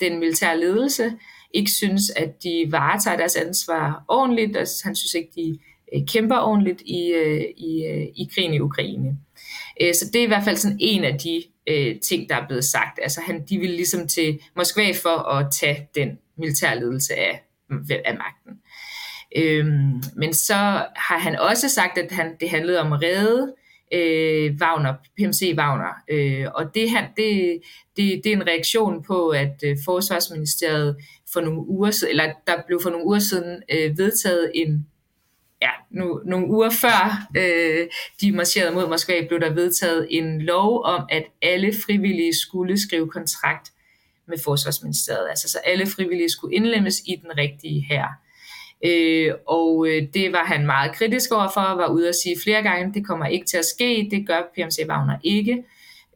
den militære ledelse, ikke synes, at de varetager deres ansvar ordentligt, og han synes ikke, de øh, kæmper ordentligt i, øh, i, øh, i krigen i Ukraine. Så det er i hvert fald sådan en af de ting, der er blevet sagt. Altså han, de ville ligesom til Moskva for at tage den militære ledelse af, af magten. Øhm, men så har han også sagt, at han, det handlede om at redde øh, Wagner, PMC Wagner. Øh, og det, han, det, det, det er en reaktion på, at øh, Forsvarsministeriet for nogle uger siden, eller der blev for nogle uger siden øh, vedtaget en ja, nu, nogle uger før øh, de marcherede mod Moskva, blev der vedtaget en lov om, at alle frivillige skulle skrive kontrakt med Forsvarsministeriet. Altså så alle frivillige skulle indlemmes i den rigtige her. Øh, og øh, det var han meget kritisk overfor, var ude at sige flere gange, det kommer ikke til at ske, det gør PMC Wagner ikke.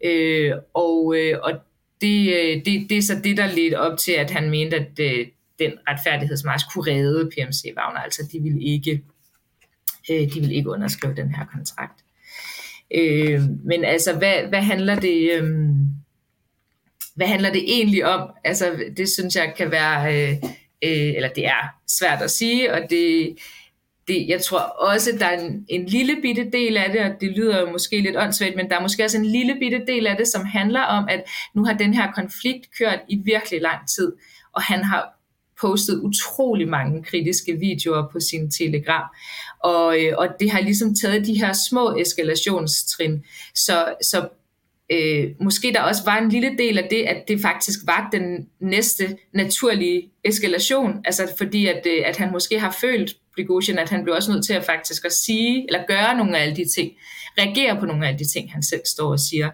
Øh, og øh, og det, øh, det, det er så det, der ledte op til, at han mente, at det, den retfærdighedsmarsch kunne redde PMC Wagner, altså de ville ikke, øh, de ville ikke underskrive den her kontrakt. Øh, men altså, hvad, hvad handler det... Øh, hvad handler det egentlig om? Altså, det synes jeg kan være, øh, øh, eller det er svært at sige, og det, det, jeg tror også, der er en, en lille bitte del af det, og det lyder jo måske lidt åndssvagt, men der er måske også en lille bitte del af det, som handler om, at nu har den her konflikt kørt i virkelig lang tid, og han har postet utrolig mange kritiske videoer på sin telegram. Og, øh, og det har ligesom taget de her små eskalationstrin. Så, så øh, måske der også var en lille del af det, at det faktisk var den næste naturlige eskalation, altså fordi at, øh, at han måske har følt Prigozhin, at han blev også nødt til at faktisk at sige, eller gøre nogle af alle de ting, reagere på nogle af alle de ting, han selv står og siger,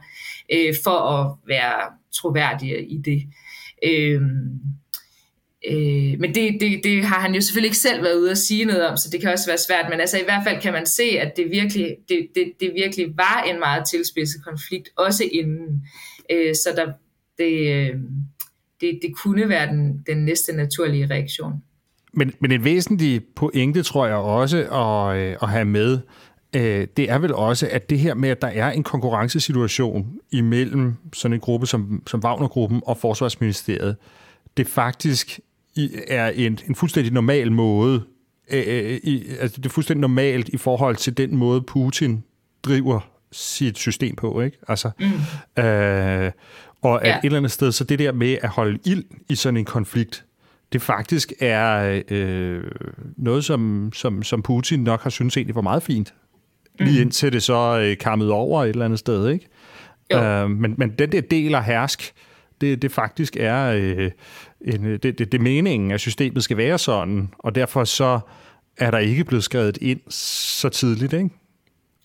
øh, for at være troværdig i det. Øh, Øh, men det, det, det har han jo selvfølgelig ikke selv været ude at sige noget om, så det kan også være svært. Men altså i hvert fald kan man se, at det virkelig, det, det, det virkelig var en meget tilspidset konflikt, også inden. Øh, så der, det, øh, det, det kunne være den, den næste naturlige reaktion. Men, men en væsentlig pointe, tror jeg også at, øh, at have med, øh, det er vel også, at det her med, at der er en konkurrencesituation imellem sådan en gruppe som, som Wagner-gruppen og Forsvarsministeriet, det faktisk er en, en fuldstændig normal måde, øh, øh, i, altså det er fuldstændig normalt i forhold til den måde, Putin driver sit system på, ikke? Altså, mm. øh, og at ja. et eller andet sted, så det der med at holde ild i sådan en konflikt, det faktisk er øh, noget, som, som, som Putin nok har syntes egentlig var meget fint. Mm. Lige indtil det så øh, kammede over et eller andet sted, ikke? Øh, men, men den der del af hersk, det, det faktisk er øh, en, øh, det, det, det er meningen, at systemet skal være sådan, og derfor så er der ikke blevet skrevet ind så tidligt, ikke?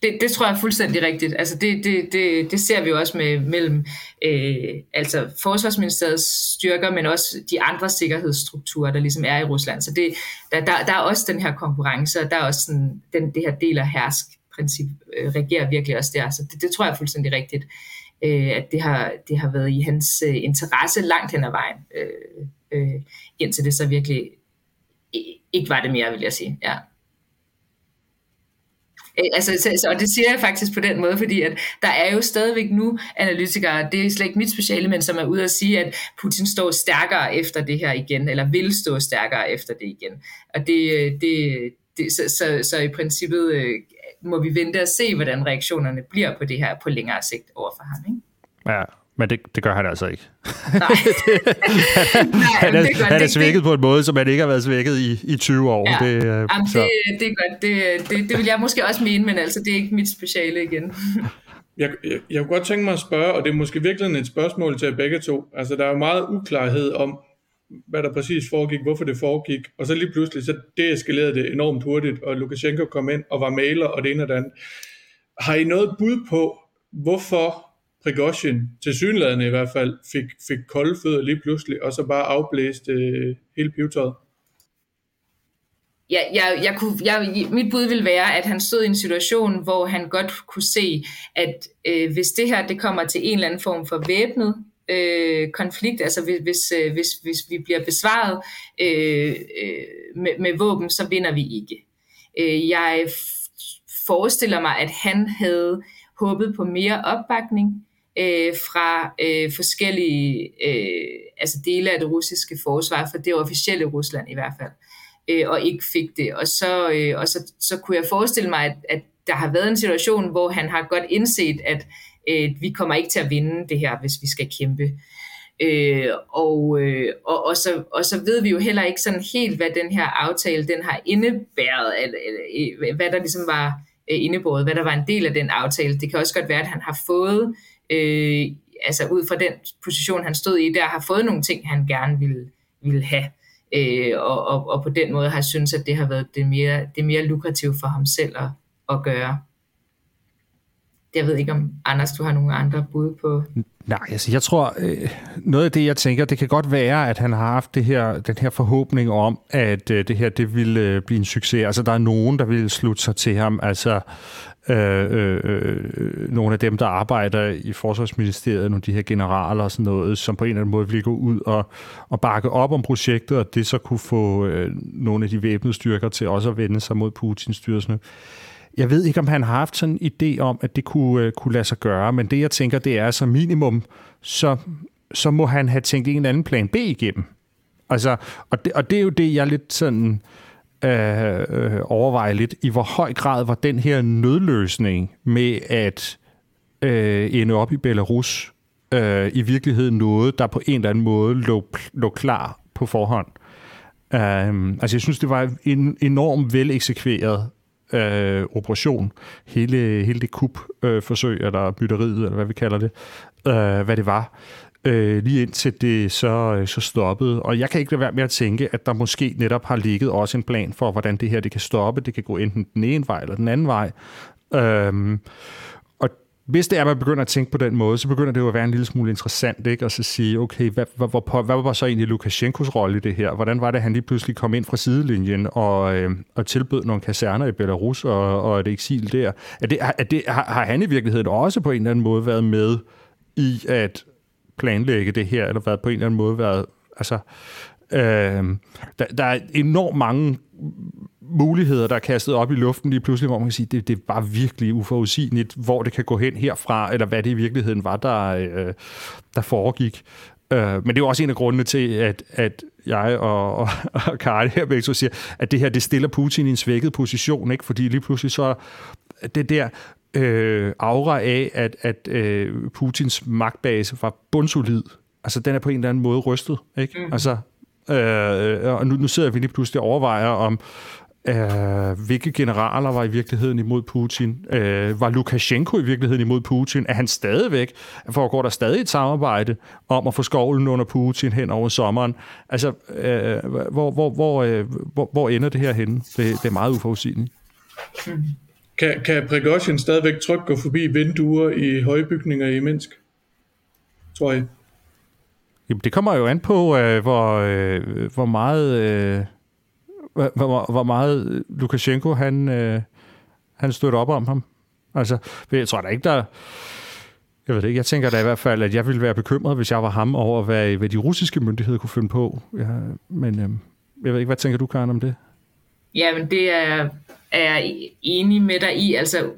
Det, det tror jeg er fuldstændig rigtigt. Altså det, det, det, det ser vi jo også med, mellem øh, altså Forsvarsministeriets styrker, men også de andre sikkerhedsstrukturer, der ligesom er i Rusland. Så det, der, der, der er også den her konkurrence, og der er også sådan, den, det her del af hersk princip øh, regerer virkelig også der. Så det, det tror jeg er fuldstændig rigtigt øh, at det har, det har været i hans øh, interesse langt hen ad vejen, øh, øh, indtil det så virkelig ikke var det mere, vil jeg sige. Ja. Øh, altså, så, og det siger jeg faktisk på den måde, fordi at der er jo stadigvæk nu analytikere, det er slet ikke mit speciale, men som er ude at sige, at Putin står stærkere efter det her igen, eller vil stå stærkere efter det igen. Og det, øh, det, det så, så, så i princippet øh, må vi vente og se, hvordan reaktionerne bliver på det her på længere sigt over for ham. Ikke? Ja, men det, det gør han altså ikke. Nej. det, han, han, er, det han er svækket det, på en måde, som han ikke har været svækket i, i 20 år. Ja. Det, uh, Jamen, det, det er godt. Det, det, det vil jeg måske også mene, men altså, det er ikke mit speciale igen. jeg, jeg, jeg kunne godt tænke mig at spørge, og det er måske virkelig et spørgsmål til begge to. Altså, der er jo meget uklarhed om, hvad der præcis foregik, hvorfor det foregik, og så lige pludselig, så deeskalerede det enormt hurtigt, og Lukashenko kom ind og var maler og det ene og det andet. Har I noget bud på, hvorfor Prigozhin, til synlædende i hvert fald, fik, fik kolde fødder lige pludselig, og så bare afblæste øh, hele pivetøjet? Ja, jeg, jeg kunne, jeg, mit bud vil være, at han stod i en situation, hvor han godt kunne se, at øh, hvis det her det kommer til en eller anden form for væbnet øh, konflikt, altså hvis, hvis, øh, hvis, hvis vi bliver besvaret øh, øh, med, med våben, så vinder vi ikke. Øh, jeg forestiller mig, at han havde håbet på mere opbakning øh, fra øh, forskellige øh, altså dele af det russiske forsvar, for det officielle Rusland i hvert fald, øh, og ikke fik det. Og så, øh, og så, så kunne jeg forestille mig, at, at der har været en situation, hvor han har godt indset, at øh, vi kommer ikke til at vinde det her, hvis vi skal kæmpe. Øh, og, øh, og, og, så, og så ved vi jo heller ikke sådan helt, hvad den her aftale den har indebæret, eller, eller, øh, hvad der ligesom var øh, indebåret, hvad der var en del af den aftale. Det kan også godt være, at han har fået, øh, altså ud fra den position, han stod i, der har fået nogle ting, han gerne ville, ville have. Øh, og, og, og på den måde har synes, at det har været det mere, det mere lukrativt for ham selv at, at gøre. Jeg ved ikke, om Anders, du har nogle andre bud på... Nej, altså jeg tror, øh, noget af det, jeg tænker, det kan godt være, at han har haft det her, den her forhåbning om, at øh, det her det ville øh, blive en succes. Altså der er nogen, der vil slutte sig til ham. Altså øh, øh, øh, nogle af dem, der arbejder i Forsvarsministeriet, nogle af de her generaler og sådan noget, som på en eller anden måde ville gå ud og, og bakke op om projektet, og det så kunne få øh, nogle af de væbnede styrker til også at vende sig mod Putins styrelse. Jeg ved ikke, om han har haft sådan en idé om, at det kunne, øh, kunne lade sig gøre, men det jeg tænker, det er som minimum, så, så må han have tænkt en eller anden plan B igennem. Altså, og, det, og det er jo det, jeg lidt sådan øh, øh, overvejer lidt, i hvor høj grad var den her nødløsning med at øh, ende op i Belarus øh, i virkeligheden noget, der på en eller anden måde lå, lå klar på forhånd. Øh, altså jeg synes, det var en enormt veleksekveret øh, operation. Hele, hele det kup-forsøg, øh, eller bytteriet, eller hvad vi kalder det, øh, hvad det var. Øh, lige indtil det så, øh, så stoppede. Og jeg kan ikke lade være med at tænke, at der måske netop har ligget også en plan for, hvordan det her det kan stoppe. Det kan gå enten den ene vej eller den anden vej. Øh, hvis det er, at man begynder at tænke på den måde, så begynder det jo at være en lille smule interessant, ikke? Og så sige, okay, hvad, hvad, hvad, hvad var så egentlig Lukashenkos rolle i det her? Hvordan var det, at han lige pludselig kom ind fra sidelinjen og, øh, og tilbød nogle kaserner i Belarus og, og et eksil der? Er det, er det, har, har han i virkeligheden også på en eller anden måde været med i at planlægge det her, eller været på en eller anden måde været, altså, øh, der, der er enormt mange muligheder, der er kastet op i luften lige pludselig, hvor man kan sige, det, det er bare virkelig uforudsigeligt, hvor det kan gå hen herfra, eller hvad det i virkeligheden var, der, øh, der foregik. Øh, men det er jo også en af grundene til, at, at jeg og, og, og Karl her begge så siger, at det her, det stiller Putin i en svækket position, ikke? fordi lige pludselig så det der øh, aura af, at, at øh, Putins magtbase var bundsolid, altså den er på en eller anden måde rystet. Ikke? Mm. Altså, øh, og nu, nu sidder vi lige pludselig og overvejer, om Uh, hvilke generaler var i virkeligheden imod Putin? Uh, var Lukashenko i virkeligheden imod Putin? Er han stadigvæk? Foregår der stadig et samarbejde om at få skovlen under Putin hen over sommeren? Altså, uh, hvor, hvor, hvor, uh, hvor, hvor ender det her henne? Det, det er meget uforudsigeligt. Kan, kan Prigozhin stadigvæk trygt gå forbi vinduer i højbygninger i Minsk? Tror jeg. Jamen, det kommer jo an på, uh, hvor, uh, hvor meget... Uh hvor, hvor meget øh, Lukashenko han, øh, han støtter op om ham. Altså, jeg tror da ikke, der... Jeg ved det ikke, jeg tænker da i hvert fald, at jeg ville være bekymret, hvis jeg var ham over, hvad, hvad de russiske myndigheder kunne finde på. Ja, men øh, jeg ved ikke, hvad tænker du, Karen, om det? Ja, men det er, er jeg enig med dig i. Altså,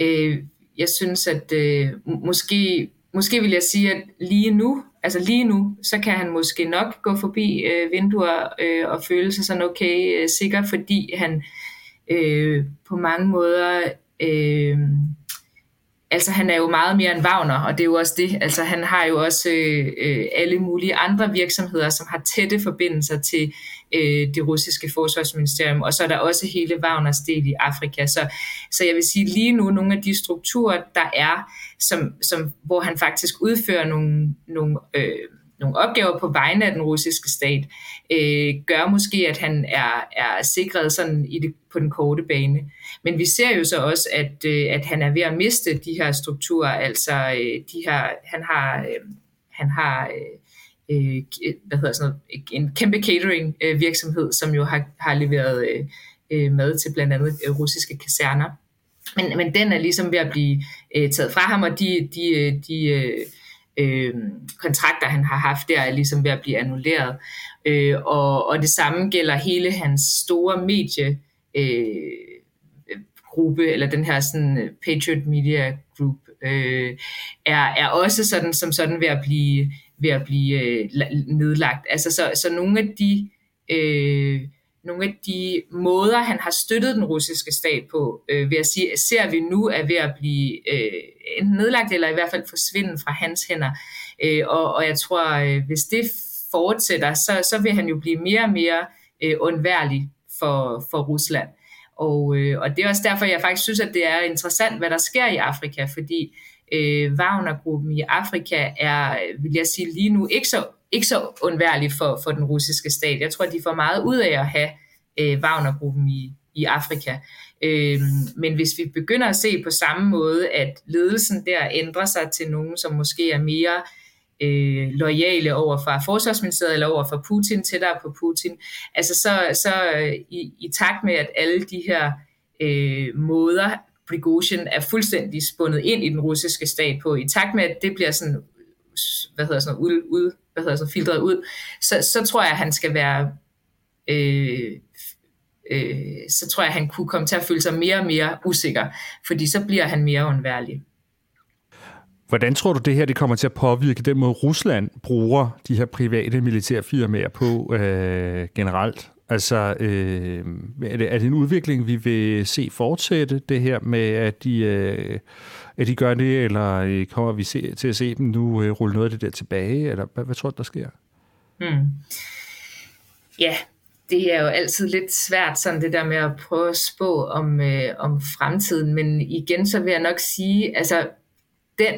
øh, jeg synes, at øh, måske, måske vil jeg sige, at lige nu, altså lige nu, så kan han måske nok gå forbi øh, vinduer øh, og føle sig sådan okay øh, sikker, fordi han øh, på mange måder øh, altså han er jo meget mere end Wagner, og det er jo også det. Altså han har jo også øh, øh alle mulige andre virksomheder, som har tætte forbindelser til øh, det russiske forsvarsministerium, og så er der også hele Wagners del i Afrika. Så, så jeg vil sige lige nu, nogle af de strukturer, der er, som, som, hvor han faktisk udfører nogle, nogle øh, nogle opgaver på vegne af den russiske stat, øh, gør måske, at han er, er sikret sådan i det, på den korte bane. Men vi ser jo så også, at, øh, at han er ved at miste de her strukturer, altså øh, de her, han har, øh, han har øh, øh hvad hedder sådan noget, en kæmpe catering øh, virksomhed, som jo har, har leveret øh, øh, mad til blandt andet øh, russiske kaserner. Men, men den er ligesom ved at blive øh, taget fra ham, og de, de, øh, de øh, øh, kontrakter, han har haft der, er ligesom ved at blive annulleret. Øh, og, og det samme gælder hele hans store medie øh, gruppe, eller den her sådan øh, Patriot Media Group, øh, er, er også sådan som sådan ved at blive, ved at blive øh, nedlagt. Altså så, så nogle af de øh, nogle af de måder, han har støttet den russiske stat på, øh, ved at sige, ser vi nu er ved at blive øh, enten nedlagt, eller i hvert fald forsvinde fra hans hænder. Øh, og, og jeg tror, øh, hvis det fortsætter, så, så vil han jo blive mere og mere øh, undværlig for, for Rusland. Og, øh, og det er også derfor, jeg faktisk synes, at det er interessant, hvad der sker i Afrika, fordi øh, Wagner-gruppen i Afrika er, vil jeg sige lige nu, ikke så, ikke så undværlig for, for den russiske stat. Jeg tror, de får meget ud af at have øh, Wagner-gruppen i, i Afrika. Øh, men hvis vi begynder at se på samme måde, at ledelsen der ændrer sig til nogen, som måske er mere øh, lojale over for forsvarsministeriet eller over for Putin, tættere på Putin, altså så, så øh, i, i takt med, at alle de her øh, måder, Prigozhin er fuldstændig spundet ind i den russiske stat på, i takt med, at det bliver sådan, hvad hedder sådan ud, ud, hvad hedder sådan, filtreret ud, så, så tror jeg, at han skal være øh, øh, så tror jeg, at han kunne komme til at føle sig mere og mere usikker, fordi så bliver han mere undværlig. Hvordan tror du, det her det kommer til at påvirke den måde, Rusland bruger de her private militærfirmaer på øh, generelt? Altså, øh, er, det, er det en udvikling, vi vil se fortsætte, det her med, at de, øh, at de gør det, eller øh, kommer vi se, til at se dem nu øh, rulle noget af det der tilbage, eller hvad, hvad tror du, der sker? Hmm. Ja, det er jo altid lidt svært, sådan det der med at prøve at spå om, øh, om fremtiden, men igen så vil jeg nok sige, altså den,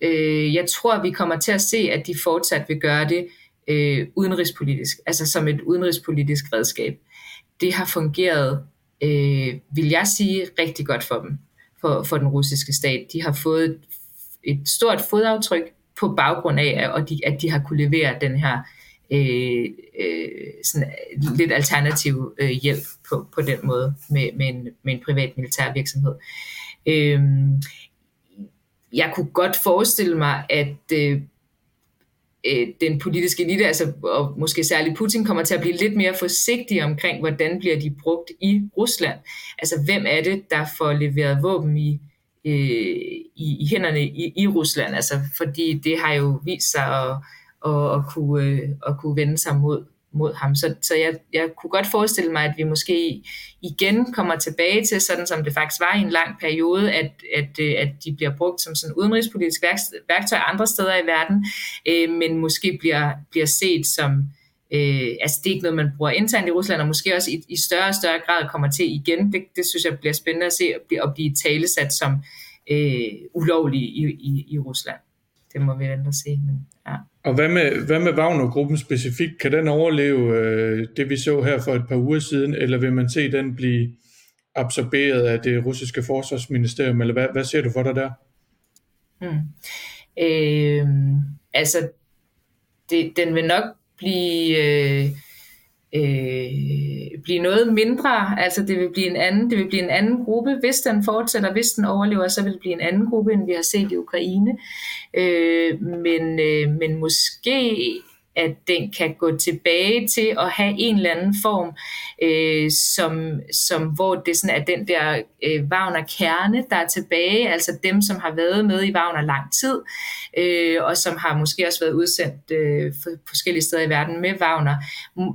øh, jeg tror vi kommer til at se, at de fortsat vil gøre det øh, Øh, udenrigspolitisk, altså som et udenrigspolitisk redskab. Det har fungeret, øh, vil jeg sige, rigtig godt for dem, for, for den russiske stat. De har fået et stort fodaftryk på baggrund af, at de, at de har kunne levere den her øh, øh, sådan lidt alternativ øh, hjælp på, på den måde med, med, en, med en privat militær virksomhed. Øh, jeg kunne godt forestille mig, at øh, øh, den politiske elite, altså, og måske særligt Putin, kommer til at blive lidt mere forsigtig omkring, hvordan bliver de brugt i Rusland. Altså, hvem er det, der får leveret våben i, øh, i, i hænderne i, i Rusland? Altså, fordi det har jo vist sig at at, at, kunne, øh, at kunne vende sig mod, mod ham. Så, så jeg, jeg kunne godt forestille mig, at vi måske igen kommer tilbage til, sådan som det faktisk var i en lang periode, at, at, øh, at de bliver brugt som sådan udenrigspolitisk værktøj andre steder i verden, øh, men måske bliver, bliver set som, øh, altså det er ikke noget, man bruger internt i Rusland, og måske også i, i større og større grad kommer til igen. Det, det synes jeg bliver spændende at se, at blive, at blive talesat som øh, ulovlig i, i, i Rusland. Det må vi vente og se, men. Og hvad med, hvad med Wagner-gruppen specifikt? Kan den overleve øh, det, vi så her for et par uger siden, eller vil man se den blive absorberet af det russiske forsvarsministerium, eller hvad, hvad ser du for dig der? Hmm. Øh, altså, det, den vil nok blive... Øh, øh, blive noget mindre, altså det vil blive en anden, det vil blive en anden gruppe, hvis den fortsætter, hvis den overlever, så vil det blive en anden gruppe, end vi har set i Ukraine. Øh, men, øh, men måske at den kan gå tilbage til at have en eller anden form, øh, som, som, hvor det sådan er den der øh, Wagner-kerne, der er tilbage, altså dem, som har været med i Wagner lang tid, øh, og som har måske også været udsendt øh, for forskellige steder i verden med Wagner.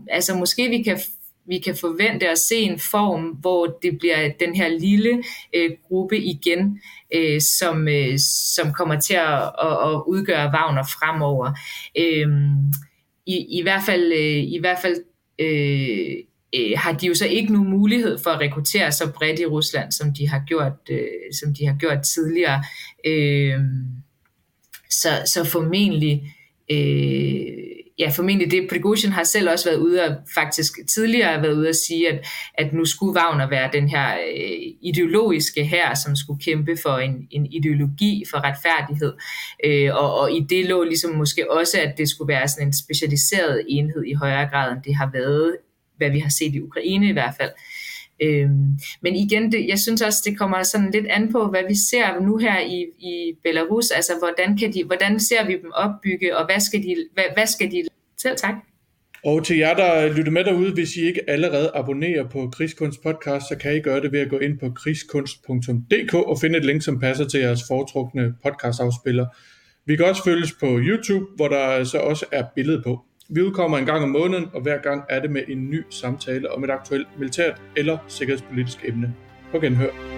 Altså måske vi kan vi kan forvente at se en form, hvor det bliver den her lille øh, gruppe igen, øh, som, øh, som kommer til at, at, at udgøre Wagner fremover. Øh, i, i hvert fald, øh, i hvert fald øh, øh, har de jo så ikke nu mulighed for at rekruttere så bredt i Rusland, som de har gjort, øh, som de har gjort tidligere. Øh, så, så formentlig øh, ja, formentlig det. Prigozhin har selv også været ude og faktisk tidligere været ude at sige, at, at nu skulle Wagner være den her øh, ideologiske her, som skulle kæmpe for en, en ideologi for retfærdighed. Øh, og, og i det lå ligesom måske også, at det skulle være sådan en specialiseret enhed i højere grad, end det har været, hvad vi har set i Ukraine i hvert fald. Øhm, men igen, det, jeg synes også, det kommer sådan lidt an på, hvad vi ser nu her i, i Belarus. Altså, hvordan, kan de, hvordan ser vi dem opbygge, og hvad skal de, hvad, hvad skal de selv tak. Og til jer, der lytter med derude, hvis I ikke allerede abonnerer på Krigskunst podcast, så kan I gøre det ved at gå ind på krigskunst.dk og finde et link, som passer til jeres foretrukne podcastafspiller. Vi kan også følges på YouTube, hvor der så også er billede på. Vi udkommer en gang om måneden, og hver gang er det med en ny samtale om et aktuelt militært eller sikkerhedspolitisk emne. På genhør.